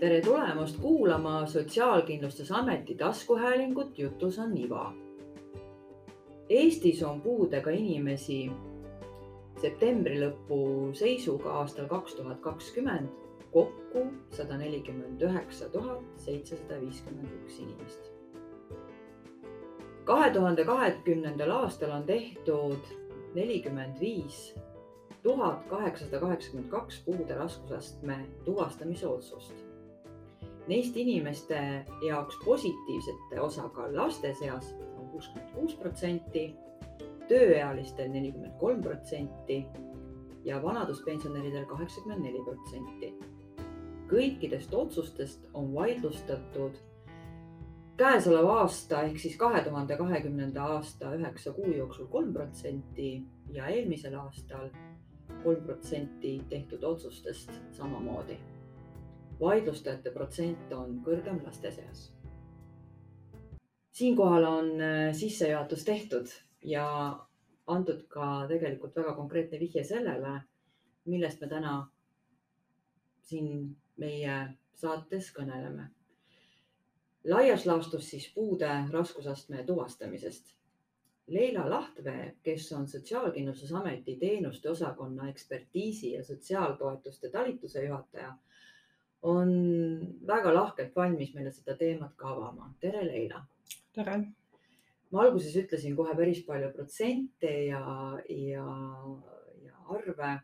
tere tulemast kuulama Sotsiaalkindlustusameti taskuhäälingut Jutus on iva. Eestis on puudega inimesi septembri lõpu seisuga aastal kaks tuhat kakskümmend kokku sada nelikümmend üheksa tuhat seitsesada viiskümmend üks inimest. kahe tuhande kahekümnendal aastal on tehtud nelikümmend viis tuhat kaheksasada kaheksakümmend kaks puude raskusastme tuvastamise otsust. Neist inimeste jaoks positiivsete osakaal laste seas on kuuskümmend kuus protsenti, tööealistel nelikümmend kolm protsenti ja vanaduspensionäridel kaheksakümmend neli protsenti. kõikidest otsustest on vaidlustatud käesoleva aasta ehk siis kahe tuhande kahekümnenda aasta üheksa kuu jooksul kolm protsenti ja eelmisel aastal kolm protsenti tehtud otsustest samamoodi. Vaidlustajate protsent on kõrgem laste seas. siinkohal on äh, sissejuhatus tehtud ja antud ka tegelikult väga konkreetne vihje sellele, millest me täna siin meie saates kõneleme. laias laastus siis puude raskusastme tuvastamisest Leila Lahtvee, kes on Sotsiaalkindlustusameti teenuste osakonna ekspertiisi ja sotsiaaltoetuste talituse juhataja, on väga lahkelt valmis meile seda teemat ka avama. tere, Leila. tere. ma alguses ütlesin kohe päris palju protsente ja, ja, ja arve.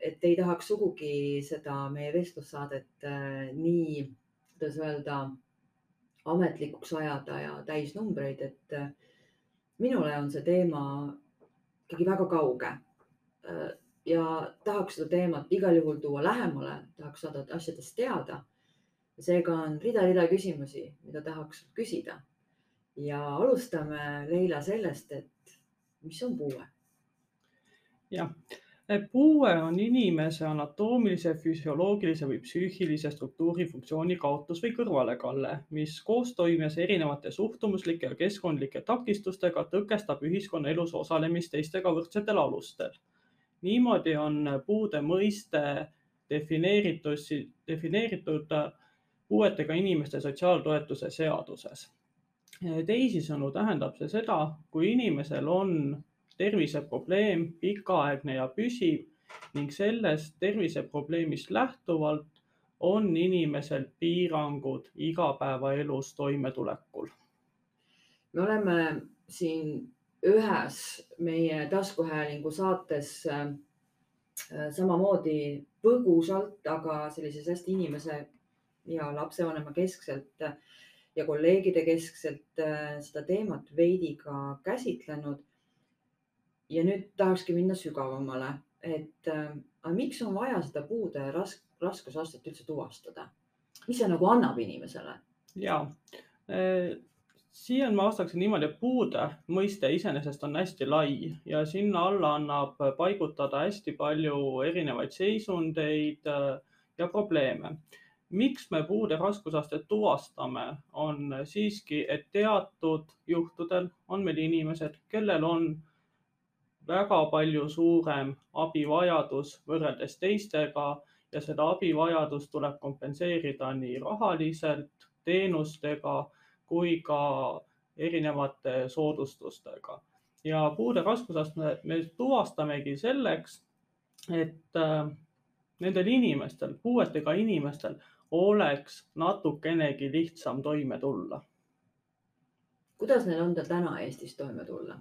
et ei tahaks sugugi seda meie vestlussaadet äh, nii, kuidas öelda, ametlikuks ajada ja täisnumbreid, et äh, minule on see teema ikkagi väga kauge. Ja tahaks seda teemat igal juhul tuua lähemale, tahaks saada asjadest teada. seega on rida-rida küsimusi, mida tahaks küsida. ja alustame, Leila, sellest, et mis on puue? jah puue on inimese anatoomilise, füsioloogilise või psüühilise struktuuri funktsiooni kaotus või kõrvalekalle, mis koostoimes erinevate suhtumuslike ja keskkondlike takistustega tõkestab ühiskonnaelus osalemist teistega võrdsetel alustel. Niimoodi on puude mõiste defineeritud, defineeritud puuetega inimeste sotsiaaltoetuse seaduses. teisisõnu tähendab see seda, kui inimesel on terviseprobleem, pikaaegne ja püsiv ning sellest terviseprobleemist lähtuvalt on inimesel piirangud igapäevaelus toimetulekul. me oleme siin ühes meie taskuhäälingu saates äh, samamoodi põgusalt, aga sellises hästi inimese ja lapsevanema keskselt ja kolleegide keskselt äh, seda teemat veidi ka käsitlenud ja nüüd tahakski minna sügavamale, et äh, miks on vaja seda puude rask-, raskusastet üldse tuvastada? mis see nagu annab inimesele? ja äh, siia ma vastaksin niimoodi, et puude mõiste iseenesest on hästi lai ja sinna alla annab paigutada hästi palju erinevaid seisundeid äh, ja probleeme. miks me puude raskusastet tuvastame, on siiski, et teatud juhtudel on meil inimesed, kellel on väga palju suurem abivajadus võrreldes teistega ja seda abivajadust tuleb kompenseerida nii rahaliselt, teenustega kui ka erinevate soodustustega. ja puude raskusastme me tuvastamegi selleks, et äh, nendel inimestel, puuetega inimestel oleks natukenegi lihtsam toime tulla. kuidas neil on täna Eestis toime tulla?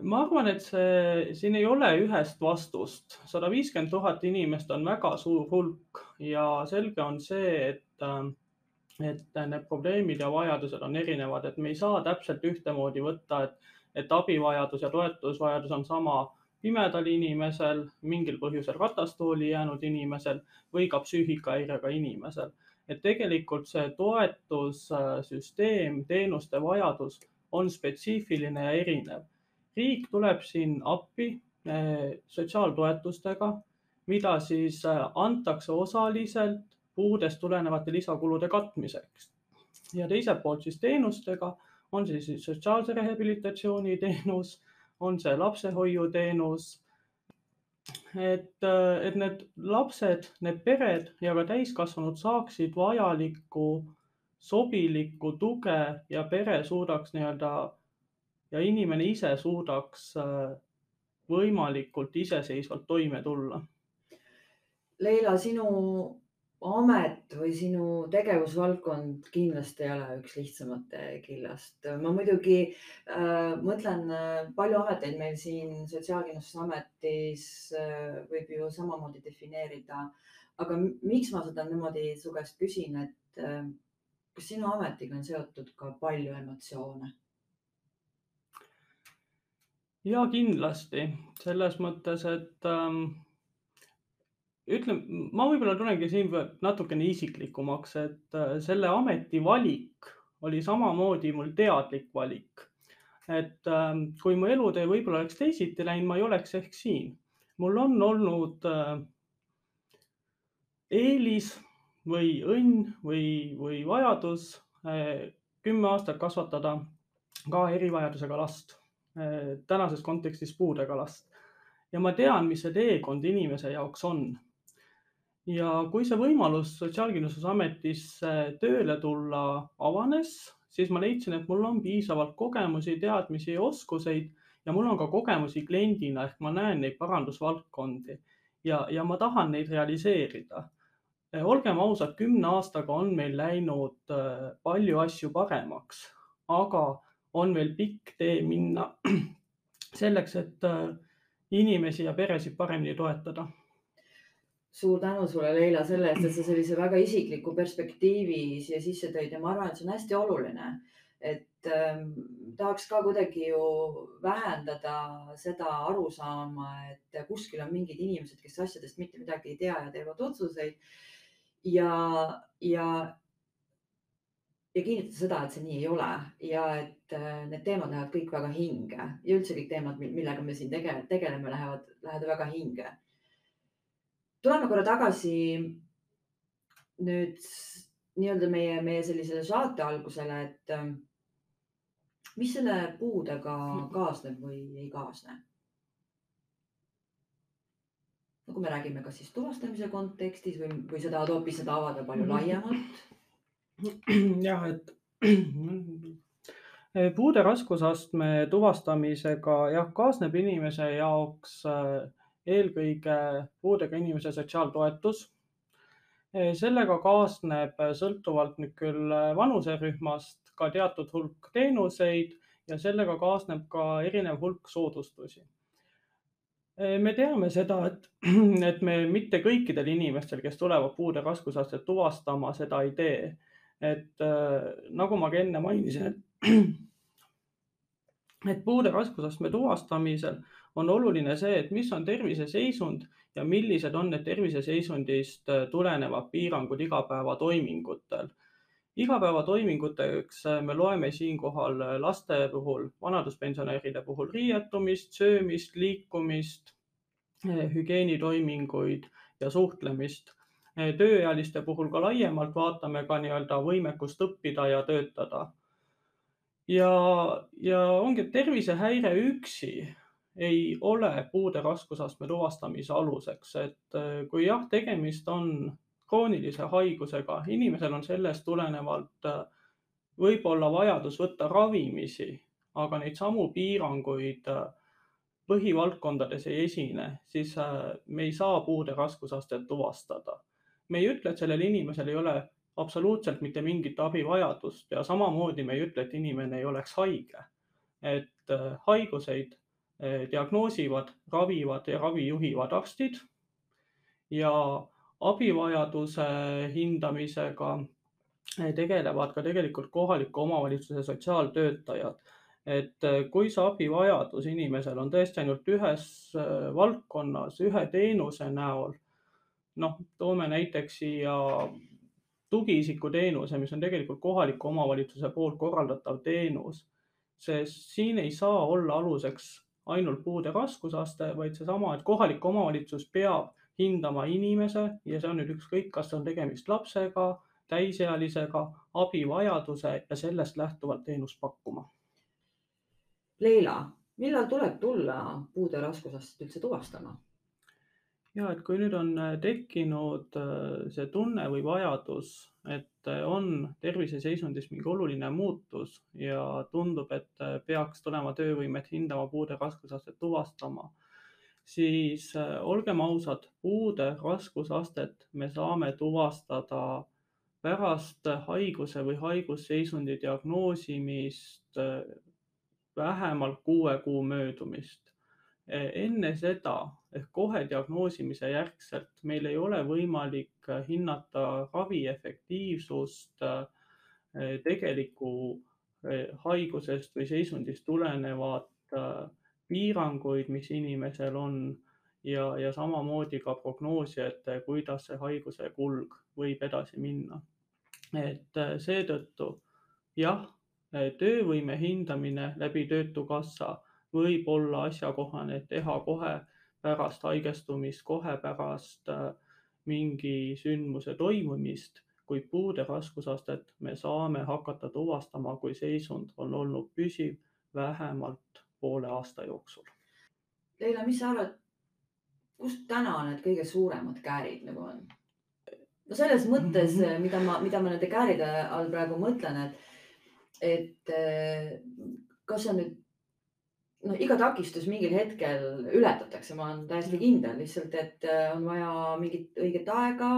ma arvan, et see, siin ei ole ühest vastust, sada viiskümmend tuhat inimest on väga suur hulk ja selge on see, et, et need probleemid ja vajadused on erinevad, et me ei saa täpselt ühtemoodi võtta, et, et abivajadus ja toetusvajadus on sama pimedal inimesel, mingil põhjusel ratastooli jäänud inimesel või ka psüühikahäirega inimesel. et tegelikult see toetussüsteem, teenuste vajadus on spetsiifiline ja erinev riik tuleb siin appi eh, sotsiaaltoetustega, mida siis eh, antakse osaliselt puudest tulenevate lisakulude katmiseks. ja teiselt poolt siis teenustega, on see siis sotsiaalse rehabilitatsiooni teenus, on see lapsehoiuteenus. et, et need lapsed, need pered ja ka täiskasvanud saaksid vajalikku sobilikku tuge ja pere suudaks nii-öelda ja inimene ise suudaks võimalikult iseseisvalt toime tulla. Leila, sinu amet või sinu tegevusvaldkond kindlasti ei ole üks lihtsamate killast. ma muidugi äh, mõtlen, äh, palju ameteid meil siin Sotsiaalkindlustusametis äh, võib ju samamoodi defineerida. aga miks ma seda niimoodi su käest küsin, et äh, kas sinu ametiga on seotud ka palju emotsioone? ja kindlasti selles mõttes, et ähm, ütlen, ma võib-olla tulengi siin natukene isiklikumaks, et äh, selle ameti valik oli samamoodi mul teadlik valik. et ähm, kui mu elutee võib-olla oleks teisiti läinud, ma ei oleks ehk siin. mul on olnud äh, eelis või õnn või, või vajadus äh, kümme aastat kasvatada ka erivajadusega last tänases kontekstis puudega last. ja ma tean, mis see teekond inimese jaoks on. Ja kui see võimalus Sotsiaalkindlustusametisse tööle tulla avanes, siis ma leidsin, et mul on piisavalt kogemusi, teadmisi ja oskuseid ja mul on ka kogemusi kliendina ehk ma näen neid parandusvaldkondi ja, ja ma tahan neid realiseerida. Äh, olgem ausad, kümne aastaga on meil läinud äh, palju asju paremaks, aga on veel pikk tee minna selleks, et äh, inimesi ja peresid paremini toetada. Suur tänu sulle, Leila, selle eest, et sa sellise väga isikliku perspektiivi siia sisse tõid ja ma arvan, et see on hästi oluline. et äh, tahaks ka kuidagi ju vähendada seda arusaama, et kuskil on mingid inimesed, kes asjadest mitte midagi ei tea ja teevad otsuseid. ja, ja ja kinnitada seda, et see nii ei ole ja et äh, need teemad lähevad kõik väga hinge ja üldse kõik teemad, millega me siin tege, tegeleme, lähevad, lähevad väga hinge. Tuleme korra tagasi nüüd nii-öelda meie, meie sellisele saate algusele, et äh, mis selle puudega kaasneb või ei kaasne? no kui me räägime, kas siis tuvastamise kontekstis või, või sa tahad hoopis seda avada palju mhm. laiemalt jah, et puude raskusastme tuvastamisega jah, kaasneb inimese jaoks äh, eelkõige puudega inimese sotsiaaltoetus. Sellega kaasneb sõltuvalt nüüd küll vanuserühmast ka teatud hulk teenuseid ja sellega kaasneb ka erinev hulk soodustusi. Me teame seda, et, et me mitte kõikidel inimestel, kes tulevad puude raskusastet tuvastama, seda ei tee et äh, nagu ma ka enne mainisin, et, et puude raskusastme tuvastamisel on oluline see, et mis on terviseseisund ja millised on need terviseseisundist äh, tulenevad piirangud igapäevatoimingutel. igapäevatoiminguteks äh, me loeme siinkohal äh, laste puhul, vanaduspensionäride puhul riietumist, söömist, liikumist, hügieenitoiminguid ja suhtlemist tööealiste puhul ka laiemalt vaatame ka nii-öelda võimekust õppida ja töötada. ja, ja ongi, tervisehäire üksi ei ole puude raskusastme tuvastamise aluseks, et äh, kui jah, tegemist on kroonilise haigusega, inimesel on sellest tulenevalt äh, võib-olla vajadus võtta ravimisi, aga neid samu piiranguid äh, põhivaldkondades ei esine, siis me ei saa puude raskusastet tuvastada me ei ütle, et sellel inimesel ei ole absoluutselt mitte mingit abivajadust ja samamoodi me ei ütle, et inimene ei oleks haige. et haiguseid diagnoosivad, ravivad ja ravi juhivad arstid ja abivajaduse hindamisega äh, tegelevad ka tegelikult kohaliku omavalitsuse sotsiaaltöötajad. et kui see abivajadus inimesel on tõesti ainult ühes valdkonnas, ühe teenuse näol noh, toome näiteks siia tugiisiku teenuse, mis on tegelikult kohaliku omavalitsuse poolt korraldatav teenus, sest siin ei saa olla aluseks ainult puude raskusaste, vaid seesama, et kohalik omavalitsus peab hindama inimese ja see on nüüd ükskõik, kas on tegemist lapsega, täisealisega, abivajaduse ja sellest lähtuvalt teenust pakkuma. Leila, millal tuleb tulla puude raskusastet üldse tuvastama? ja et kui nüüd on tekkinud see tunne või vajadus, et on terviseseisundis mingi oluline muutus ja tundub, et peaks tulema töövõimet hindama, puude raskusastet tuvastama, siis olgem ausad, puude raskusastet me saame tuvastada pärast haiguse või haigusseisundi diagnoosimist vähemalt kuue kuu möödumist. enne seda ehk kohe diagnoosimise järgselt meil ei ole võimalik hinnata ravi efektiivsust tegeliku haigusest või seisundist tulenevat piiranguid, mis inimesel on ja, ja samamoodi ka prognoosi, et kuidas see haiguse kulg võib edasi minna. et seetõttu jah, töövõime hindamine läbi Töötukassa võib olla asjakohane teha kohe pärast haigestumist, kohe pärast mingi sündmuse toimumist, kuid puude raskusastet me saame hakata tuvastama, kui seisund on olnud püsiv vähemalt poole aasta jooksul. Leila, mis sa arvad, kust täna need kõige suuremad käärid nagu on? no selles mõttes, mhm. mida ma, mida ma nende kääride all praegu mõtlen, et, et eh, kas on nüüd no iga takistus mingil hetkel ületatakse, ma olen täiesti kindel, lihtsalt, et eh, on vaja mingit õiget aega,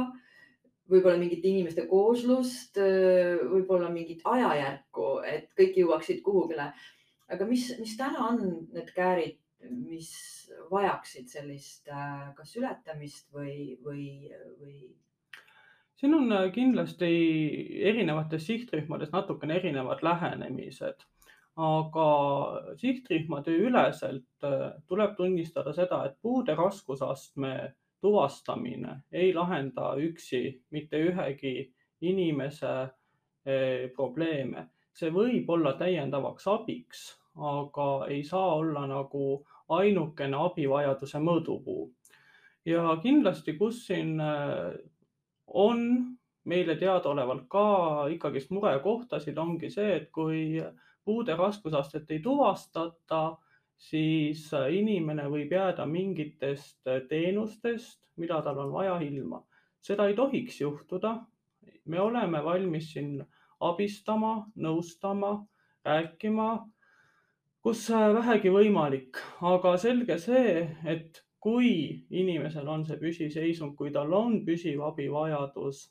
võib-olla mingit inimeste kooslust, eh, võib-olla mingit ajajärku, et kõik jõuaksid kuhugile. Aga mis, mis täna on need käärid, mis vajaksid sellist äh, kas ületamist või, või, või? siin on äh, kindlasti erinevates sihtrühmades natukene erinevad lähenemised, aga sihtrühmade üleselt äh, tuleb tunnistada seda, et puude raskusastme tuvastamine ei lahenda üksi mitte ühegi inimese probleeme see võib olla täiendavaks abiks, aga ei saa olla nagu ainukene abivajaduse mõõdupuu. ja kindlasti, kus siin äh, on meile teadaolevalt ka ikkagist murekohtasid, ongi see, et kui puude raskusastet ei tuvastata, siis inimene võib jääda mingitest teenustest, mida tal on vaja, ilma. seda ei tohiks juhtuda. me oleme valmis siin abistama, nõustama, rääkima, kus vähegi võimalik, aga selge see, et kui inimesel on see püsiseisund, kui tal on püsiv abivajadus,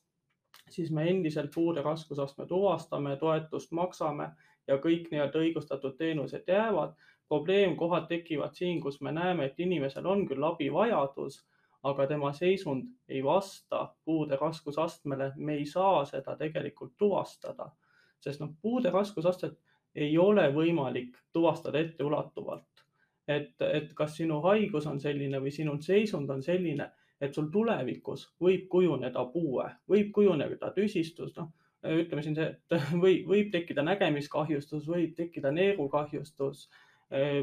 siis me endiselt puude raskusastme tuvastame, toetust maksame ja kõik nii-öelda õigustatud teenused jäävad. probleemkohad tekivad siin, kus me näeme, et inimesel on küll abivajadus aga tema seisund ei vasta puude raskusastmele, me ei saa seda tegelikult tuvastada, sest noh, puude raskusastet ei ole võimalik tuvastada etteulatuvalt. et, et kas sinu haigus on selline või sinu seisund on selline, et sul tulevikus võib kujuneda puue, võib kujuneda tüsistus, noh ütleme siin see, et või võib tekkida nägemiskahjustus, võib tekkida neerukahjustus,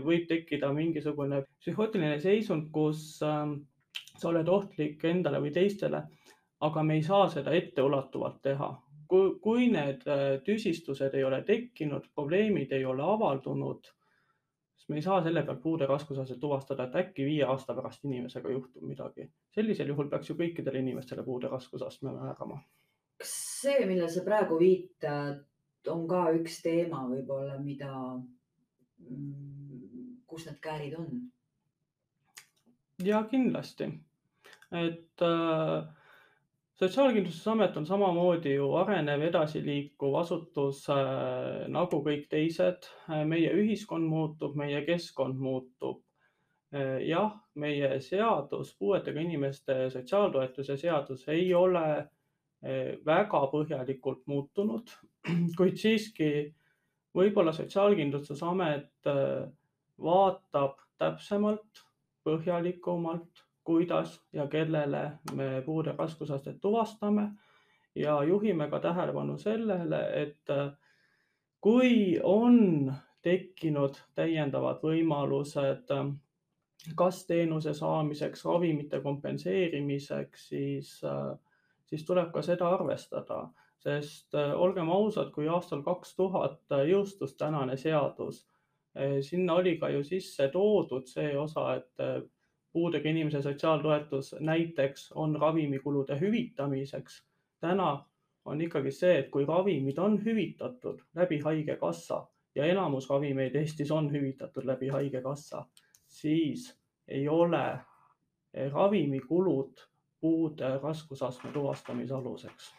võib tekkida mingisugune psühhootiline seisund, kus ähm, sa oled ohtlik endale või teistele, aga me ei saa seda etteulatuvalt teha. kui, kui need äh, tüsistused ei ole tekkinud, probleemid ei ole avaldunud, siis me ei saa selle pealt puude raskusastet tuvastada, et äkki viie aasta pärast inimesega juhtub midagi. sellisel juhul peaks ju kõikidele inimestele puude raskusastme määrama. See, millele sa praegu viitad, on ka üks teema võib-olla, mida, mm, kus need käärid on? ja kindlasti, et äh, Sotsiaalkindlustusamet on samamoodi ju arenev, edasiliikuv asutus äh, nagu kõik teised. meie ühiskond muutub, meie keskkond muutub äh,. jah, meie seadus, puuetega inimeste sotsiaaltoetuse seadus ei ole äh, väga põhjalikult muutunud, kuid siiski võib-olla Sotsiaalkindlustusamet äh, vaatab täpsemalt põhjalikumalt, kuidas ja kellele me puude raskusastet tuvastame. Ja juhime ka tähelepanu sellele, et äh, kui on tekkinud täiendavad võimalused äh, kas teenuse saamiseks, ravimite kompenseerimiseks, siis, äh, siis tuleb ka seda arvestada, sest olgem ausad, kui aastal kaks tuhat jõustus tänane seadus Eh, sinna oli ka ju sisse toodud see osa, et puudega inimese sotsiaaltoetus näiteks on ravimikulude hüvitamiseks. täna on ikkagi see, et kui ravimid on hüvitatud läbi Haigekassa ja enamus ravimeid Eestis on hüvitatud läbi Haigekassa, siis ei ole ravimikulud puude raskusastme tuvastamise aluseks.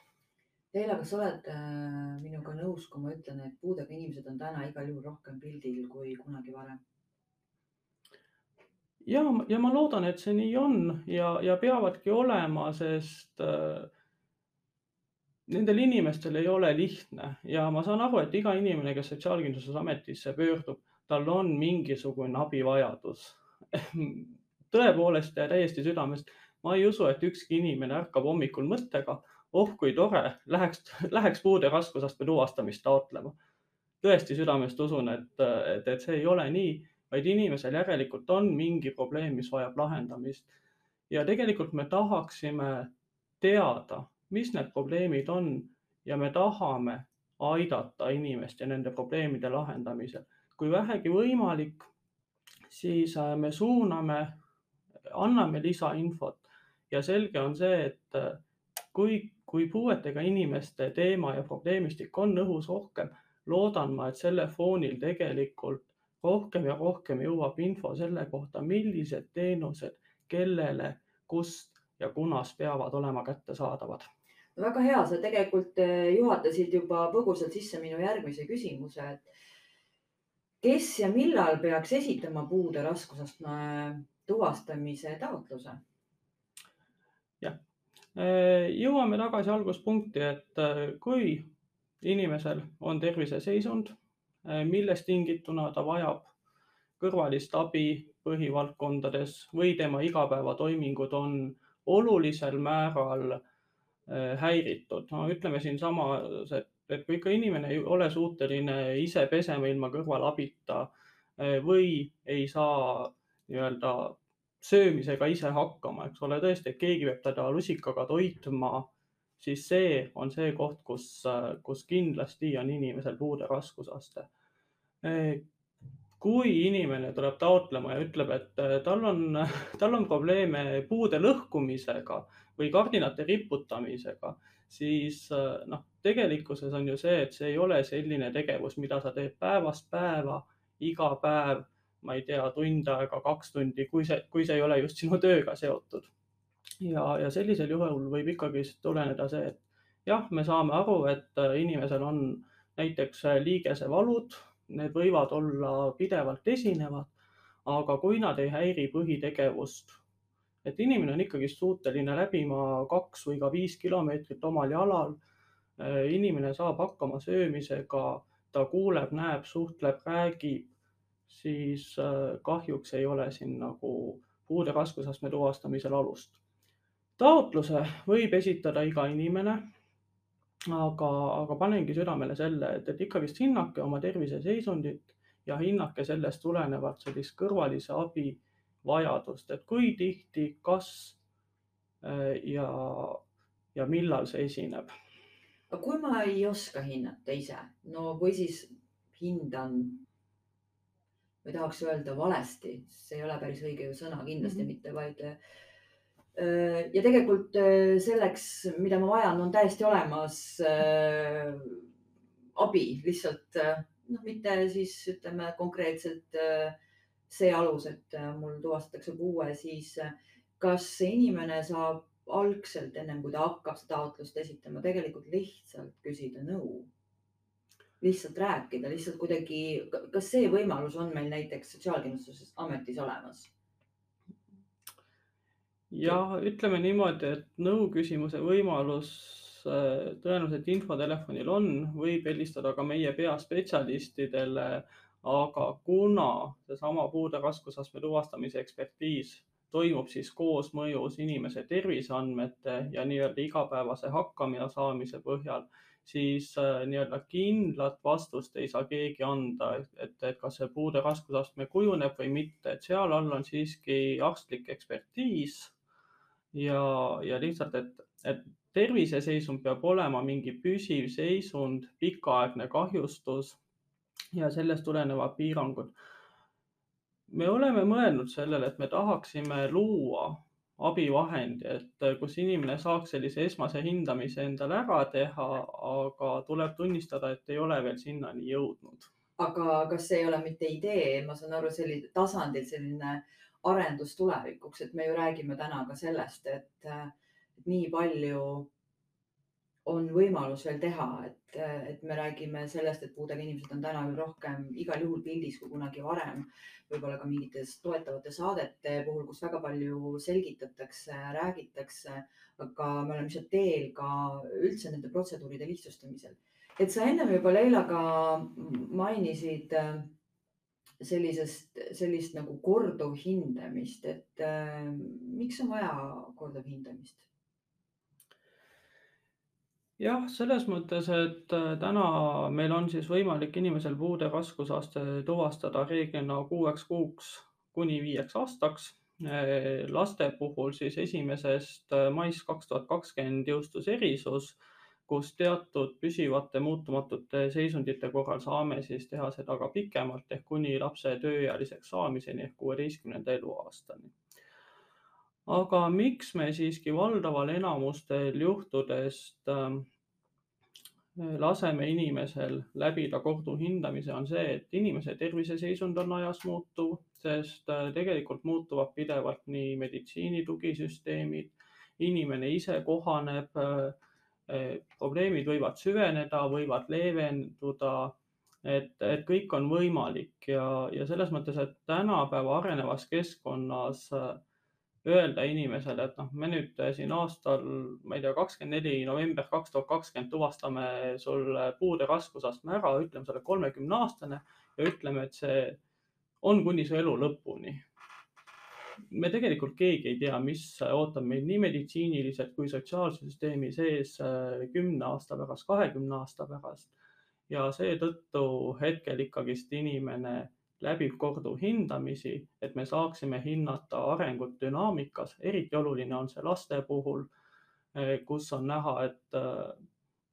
Leila, kas sa oled äh, minuga nõus, kui ma ütlen, et puudega inimesed on täna igal juhul rohkem pildil kui kunagi varem? ja, ja ma loodan, et see nii on ja, ja peavadki olema, sest äh, nendel inimestel ei ole lihtne ja ma saan aru, et iga inimene, kes Sotsiaalkindlustusametisse pöördub, tal on mingisugune abivajadus tõepoolest ja täiesti südamest ma ei usu, et ükski inimene ärkab hommikul mõttega, oh kui tore, läheks, läheks puude raskusastme tuvastamist taotlema. tõesti südamest usun, et, et, et see ei ole nii, vaid inimesel järelikult on mingi probleem, mis vajab lahendamist. ja tegelikult me tahaksime teada, mis need probleemid on ja me tahame aidata inimest ja nende probleemide lahendamisel. kui vähegi võimalik, siis äh, me suuname, anname lisainfot ja selge on see, et äh, kui, kui puuetega inimeste teema ja probleemistik on õhus rohkem, loodan ma, et selle foonil tegelikult rohkem ja rohkem jõuab info selle kohta, millised teenused, kellele, kust ja kunas peavad olema kättesaadavad. väga hea, sa tegelikult äh, juhatasid juba põgusalt sisse minu järgmise küsimuse, et kes ja millal peaks esitama puude raskusastme tuvastamise taotluse? Jah, äh, jõuame tagasi alguspunkti, et äh, kui inimesel on terviseseisund, äh, millest tingituna ta vajab kõrvalist abi põhivaldkondades või tema igapäevatoimingud on olulisel määral häiritud. no ütleme siinsamas, et, et kui ikka inimene ei ole suuteline ise pesema ilma kõrvalabita või ei saa nii-öelda söömisega ise hakkama, eks ole, tõesti, et keegi peab teda lusikaga toitma, siis see on see koht, kus, kus kindlasti on inimesel puude raskusaste. kui inimene tuleb taotlema ja ütleb, et tal on, tal on probleeme puude lõhkumisega või kardinate riputamisega, siis noh, tegelikkuses on ju see, et see ei ole selline tegevus, mida sa teed päevast päeva, iga päev ma ei tea, tund aega, kaks tundi, kui see, kui see ei ole just sinu tööga seotud. ja, ja sellisel juhul võib ikkagi tuleneda see, et jah, me saame aru, et äh, inimesel on näiteks äh, liigesevalud, need võivad olla pidevalt esinevad, aga kui nad ei häiri põhitegevust, et inimene on ikkagi suuteline läbima kaks või ka viis kilomeetrit omal jalal. Äh, inimene saab hakkama söömisega, ta kuuleb, näeb, suhtleb, räägib siis äh, kahjuks ei ole siin nagu puude raskusastme tuvastamisel alust. taotluse võib esitada iga inimene, aga, aga panengi südamele selle, et, et ikkagist hinnake oma terviseseisundit ja hinnake sellest tulenevalt sellist kõrvalise abi vajadust, et kui tihti, kas äh, ja, ja millal see esineb. aga kui ma ei oska hinnata ise, no või siis hindan ma ei tahaks öelda valesti, see ei ole päris õige sõna, kindlasti mm -hmm. mitte, vaid. Äh, ja tegelikult äh, selleks, mida ma vajan, on täiesti olemas äh, abi, lihtsalt noh, mitte siis ütleme konkreetselt see alus, et mul tuvastatakse puue, siis kas see inimene saab algselt, ennem kui ta hakkab seda taotlust esitama, tegelikult lihtsalt küsida nõu lihtsalt rääkida, lihtsalt kuidagi, kas see võimalus on meil näiteks Sotsiaalkindlustusametis olemas? ja ütleme niimoodi, et nõu küsimise võimalus äh, tõenäoliselt infotelefonil on, võib helistada ka meie peaspetsialistidele, aga kuna seesama puude raskusastme tuvastamise ekspertiis toimub siis koosmõjus inimese terviseandmete ja nii-öelda igapäevase hakkama saamise põhjal siis äh, nii-öelda kindlat vastust ei saa keegi anda, et, et kas see puude raskusastme kujuneb või mitte, et seal all on siiski arstlik ekspertiis ja, ja lihtsalt, et, et terviseseisund peab olema mingi püsiv seisund, pikaaegne kahjustus ja sellest tulenevad piirangud. me oleme mõelnud sellele, et me tahaksime luua abivahendi, et kus inimene saaks sellise esmase hindamise endale ära teha, aga tuleb tunnistada, et ei ole veel sinnani jõudnud. aga kas ei ole mitte idee, ma saan aru, selline tasandil selline arendus tulevikuks, et me ju räägime täna ka sellest, et, et nii palju on võimalus veel teha, et, et me räägime sellest, et puudega inimesed on täna ju rohkem igal juhul pildis kui kunagi varem. võib-olla ka mingites toetavate saadete puhul, kus väga palju selgitatakse, räägitakse, aga me oleme lihtsalt teel ka üldse nende protseduuride lihtsustamisel. et sa ennem juba Leila ka mainisid äh, sellisest, sellist nagu korduvhindamist, et äh, miks on vaja korduvhindamist? Jah, selles mõttes, et äh, täna meil on siis võimalik inimesel puude raskusaste tuvastada reeglina kuueks kuuks kuni viieks aastaks. Äh, laste puhul siis esimesest äh, maist kaks tuhat kakskümmend jõustus erisus, kus teatud püsivate muutumatute seisundite korral saame siis teha seda ka pikemalt ehk kuni lapse tööealiseks saamiseni ehk kuueteistkümnenda eluaastani aga miks me siiski valdaval enamustel juhtudest äh, laseme inimesel läbida kohtuhindamise, on see, et inimese terviseseisund on ajas muutuv, sest äh, tegelikult muutuvad pidevalt nii meditsiini tugisüsteemid, inimene ise kohaneb, äh, probleemid võivad süveneda, võivad leevenduda et, et kõik on võimalik ja, ja selles mõttes, et tänapäeva arenevas keskkonnas äh, öelda inimesele, et noh, me nüüd äh, siin aastal, ma ei tea, kakskümmend neli november kaks tuhat kakskümmend tuvastame sul puude raskusastme ära, ütleme, sa oled kolmekümne aastane ja ütleme, et see on kuni su elu lõpuni. me tegelikult keegi ei tea, mis ootab meid nii meditsiiniliselt kui sotsiaalse süsteemi sees äh, kümne aasta pärast, kahekümne aasta pärast. ja seetõttu hetkel ikkagist inimene läbib korduvhindamisi, et me saaksime hinnata arengut dünaamikas, eriti oluline on see laste puhul, eh, kus on näha, et eh,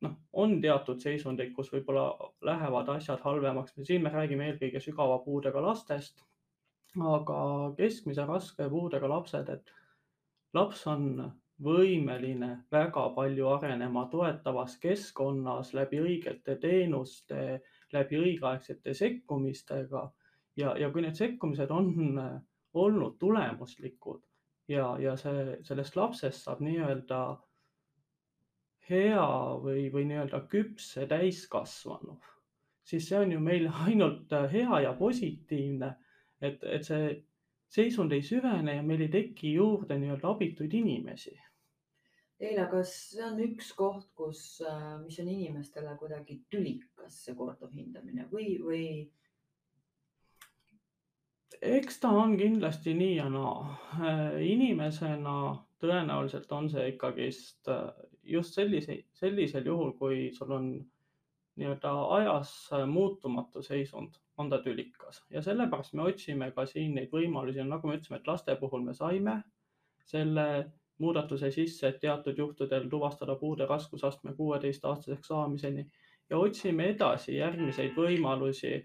noh, on teatud seisundeid, kus võib-olla lähevad asjad halvemaks. siin me räägime eelkõige sügava puudega lastest, aga keskmise raske puudega lapsed, et laps on võimeline väga palju arenema toetavas keskkonnas läbi õigete teenuste, läbi õigeaegsete sekkumistega ja, ja kui need sekkumised on äh, olnud tulemuslikud ja, ja see, sellest lapsest saab nii-öelda hea või, või nii-öelda küpse täiskasvanu, siis see on ju meil ainult äh, hea ja positiivne, et, et see seisund ei süvene ja meil ei teki juurde nii-öelda abituid inimesi. Leila, kas see on üks koht, kus, äh, mis on inimestele kuidagi tülikas, see korduv hindamine või, või eks ta on kindlasti nii ja naa. inimesena tõenäoliselt on see ikkagist äh, just sellise, sellisel juhul, kui sul on nii-öelda ajas muutumatu seisund, on ta tülikas. Ja sellepärast me otsime ka siin neid võimalusi, nagu me ütlesime, et laste puhul me saime selle muudatuse sisse, et teatud juhtudel tuvastada puude raskusastme kuueteistaastaseks saamiseni. Ja otsime edasi järgmiseid võimalusi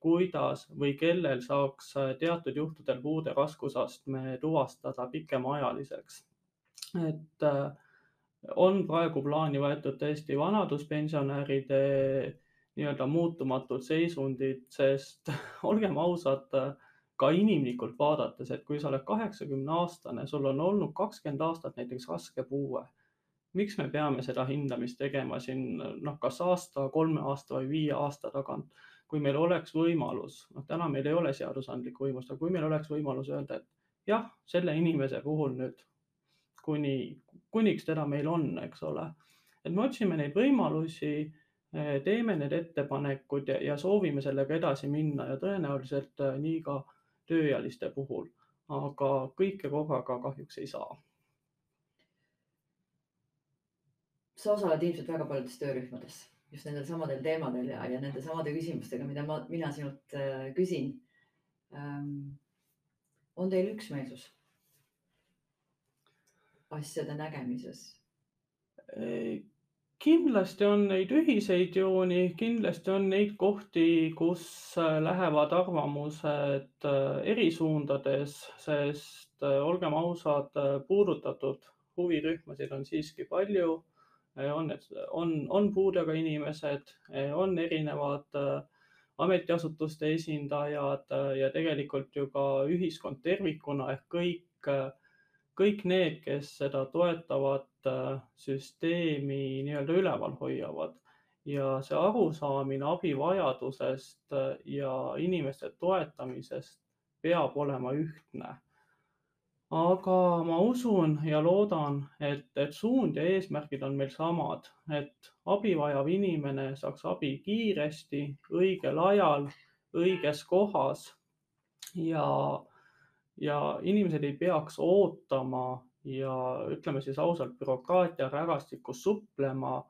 kuidas või kellel saaks eh, teatud juhtudel puude raskusastme tuvastada pikemaajaliseks. et eh, on praegu plaani võetud tõesti vanaduspensionäride nii-öelda muutumatud seisundid, sest olgem ausad, ka inimlikult vaadates, et kui sa oled kaheksakümne aastane, sul on olnud kakskümmend aastat näiteks raske puue, miks me peame seda hindamist tegema siin noh, kas aasta, kolme aasta või viie aasta tagant kui meil oleks võimalus, noh, täna meil ei ole seadusandlikku võimust, aga kui meil oleks võimalus öelda, et jah, selle inimese puhul nüüd kuni, kuniks teda meil on, eks ole, et me otsime neid võimalusi, teeme need ettepanekud ja, ja soovime sellega edasi minna ja tõenäoliselt eh, nii ka tööealiste puhul, aga kõike korraga kahjuks ei saa. sa osaled ilmselt väga paljudes töörühmades just nendel samadel teemadel ja, ja nende samade küsimustega, mida ma, mina sinult äh, küsin ähm,. on teil üksmeelsus asjade nägemises? kindlasti on neid ühiseid jooni, kindlasti on neid kohti, kus äh, lähevad arvamused äh, eri suundades, sest äh, olgem ausad, puudutatud huvirühmasid on siiski palju. On, on, on puudega inimesed, on erinevad ametiasutuste esindajad ja tegelikult ju ka ühiskond tervikuna ehk kõik kõik need, kes seda toetavat süsteemi nii-öelda üleval hoiavad ja see arusaamine abivajadusest ja inimeste toetamisest peab olema ühtne. Aga ma usun ja loodan, et, et suund ja eesmärgid on meil samad, et abi vajav inimene saaks abi kiiresti, õigel ajal, õiges kohas. Ja ja inimesed ei peaks ootama ja ütleme siis ausalt, bürokraatia rägastikus suplema,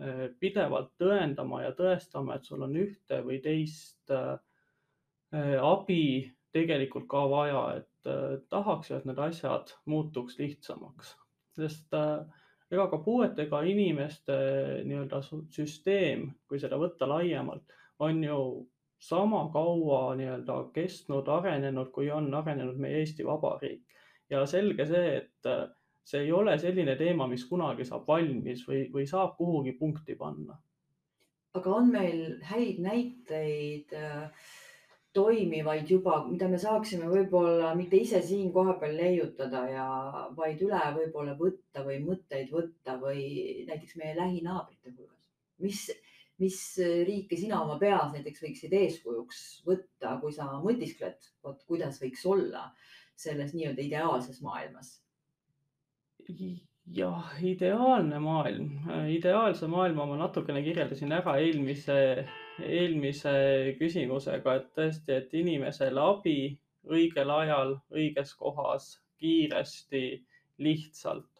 eh, pidevalt tõendama ja tõestama, et sul on ühte või teist eh, abi tegelikult ka vaja, et tahaks ju, et need asjad muutuks lihtsamaks, sest ega ka puuetega inimeste nii-öelda süsteem, kui seda võtta laiemalt, on ju sama kaua nii-öelda kestnud, arenenud, kui on arenenud meie Eesti Vabariik. ja selge see, et äh, see ei ole selline teema, mis kunagi saab valmis või, või saab kuhugi punkti panna. aga on meil häid näiteid äh, toimivaid juba, mida me saaksime võib-olla mitte ise siin kohapeal leiutada ja vaid üle võib-olla võtta või mõtteid võtta või näiteks meie lähinaabrite hulgas, mis mis riike sina oma peas näiteks võiksid eeskujuks võtta, kui sa mõtiskled, vot kuidas võiks olla selles nii-öelda ideaalses maailmas? jah, ideaalne maailm, ideaalse maailma ma natukene kirjeldasin ära eelmise, eelmise küsimusega, et tõesti, et inimesele abi õigel ajal, õiges kohas, kiiresti, lihtsalt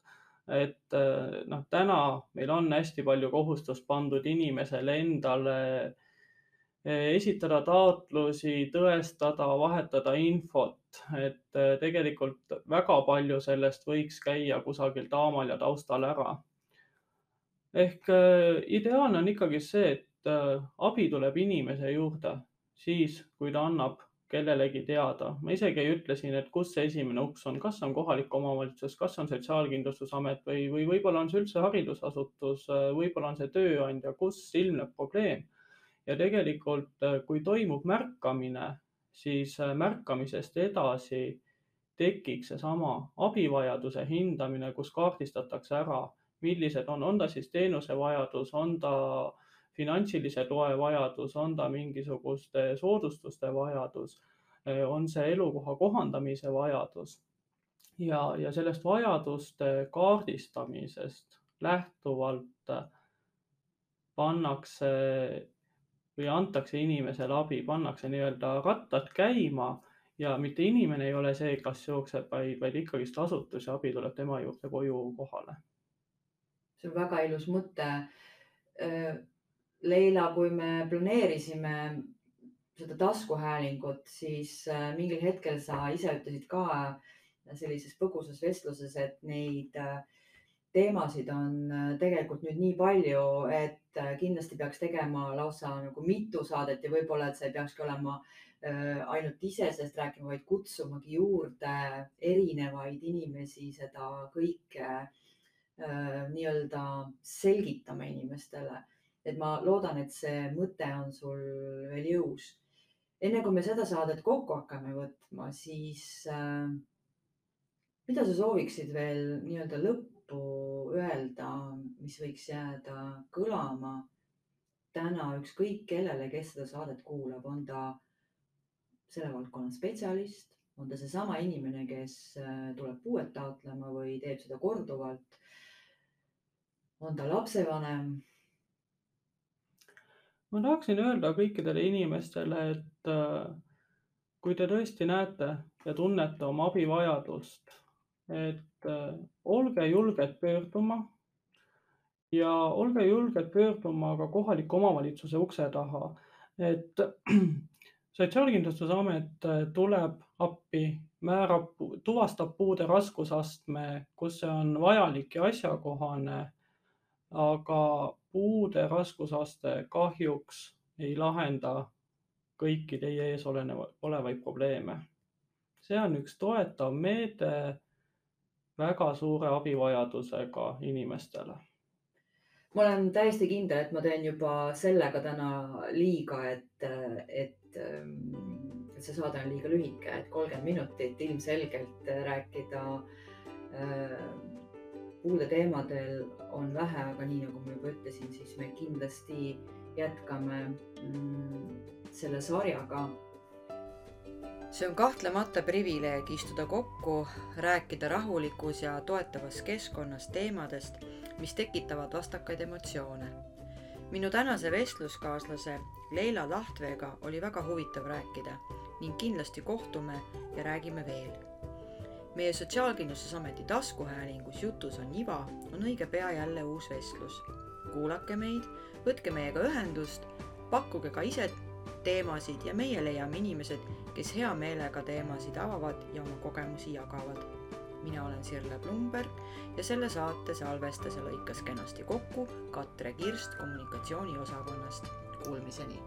et äh, noh, täna meil on hästi palju kohustust pandud inimesele endale äh, esitada taotlusi, tõestada, vahetada infot, et äh, tegelikult väga palju sellest võiks käia kusagil taamal ja taustal ära. ehk ideaalne on ikkagi see, et abi tuleb inimese juurde siis, kui ta annab kellelegi teada. ma isegi ei ütle siin, et kus see esimene uks on, kas on kohalik omavalitsus, kas on Sotsiaalkindlustusamet või, või võib-olla on see üldse haridusasutus, võib-olla on see tööandja, kus ilmneb probleem. ja tegelikult, kui toimub märkamine, siis märkamisest edasi tekiks seesama abivajaduse hindamine, kus kaardistatakse ära, millised on, on ta siis teenusevajadus, on ta äh, finantsilise toe vajadus, on ta mingisuguste soodustuste vajadus, on see elukoha kohandamise vajadus. ja, ja sellest vajaduste kaardistamisest lähtuvalt pannakse või antakse inimesele abi, pannakse nii-öelda rattad käima ja mitte inimene ei ole see, kas jookseb, vaid, vaid ikkagist asutus ja abi tuleb tema juurde koju kohale. see on väga ilus mõte Leila, kui me planeerisime seda taskuhäälingut, siis äh, mingil hetkel sa ise ütlesid ka sellises põgusas vestluses, et neid äh, teemasid on äh, tegelikult nüüd nii palju, et kindlasti peaks tegema lausa nagu mitu saadet ja võib-olla, et sa ei peakski olema ainult ise sellest rääkima, vaid kutsumagi juurde erinevaid inimesi seda kõike nii-öelda selgitama inimestele et ma loodan, et see mõte on sul veel jõus. enne kui me seda saadet kokku hakkame võtma, siis äh, mida sa sooviksid veel nii-öelda lõppu öelda, mis võiks jääda kõlama täna ükskõik kellele, kes seda saadet kuulab, on ta selle valdkonna spetsialist, on ta seesama inimene, kes äh, tuleb puuet taotlema või teeb seda korduvalt. on ta lapsevanem ma tahaksin öelda kõikidele inimestele, et äh, kui te tõesti näete ja tunnete oma abivajadust, et äh, olge julged pöörduma ja olge julged pöörduma ka kohaliku omavalitsuse ukse taha, et sotsiaalkindlustusamet äh, tuleb appi, määrab, tuvastab puude raskusastme, kus see on vajalik ja asjakohane aga puude raskusaste kahjuks ei lahenda kõiki teie ees oleneva, olevaid probleeme. see on üks toetav meede väga suure abivajadusega inimestele ma olen täiesti kindel, et ma teen juba sellega täna liiga, et, et, et see saade on liiga lühike, et kolmkümmend minutit ilmselgelt rääkida äh, puude teemadel on vähe, aga nii nagu ma juba ütlesin, siis me kindlasti jätkame mm, selle sarjaga see on kahtlemata privileeg istuda kokku, rääkida rahulikus ja toetavas keskkonnas teemadest, mis tekitavad vastakaid emotsioone. minu tänase vestluskaaslase Leila Lahtveega oli väga huvitav rääkida ning kindlasti kohtume ja räägime veel. Meie Sotsiaalkindlustusameti taskuhäälingus Jutus on iva on õige pea jälle uus vestlus. kuulake meid, võtke meiega ühendust, pakkuge ka ise teemasid ja meie leiame inimesed, kes hea meelega teemasid avavad ja oma kogemusi jagavad. mina olen Sirle Blumberg ja selle saate salvestas ja lõikas kenasti kokku Katre Kirst kommunikatsiooniosakonnast. Kuulmiseni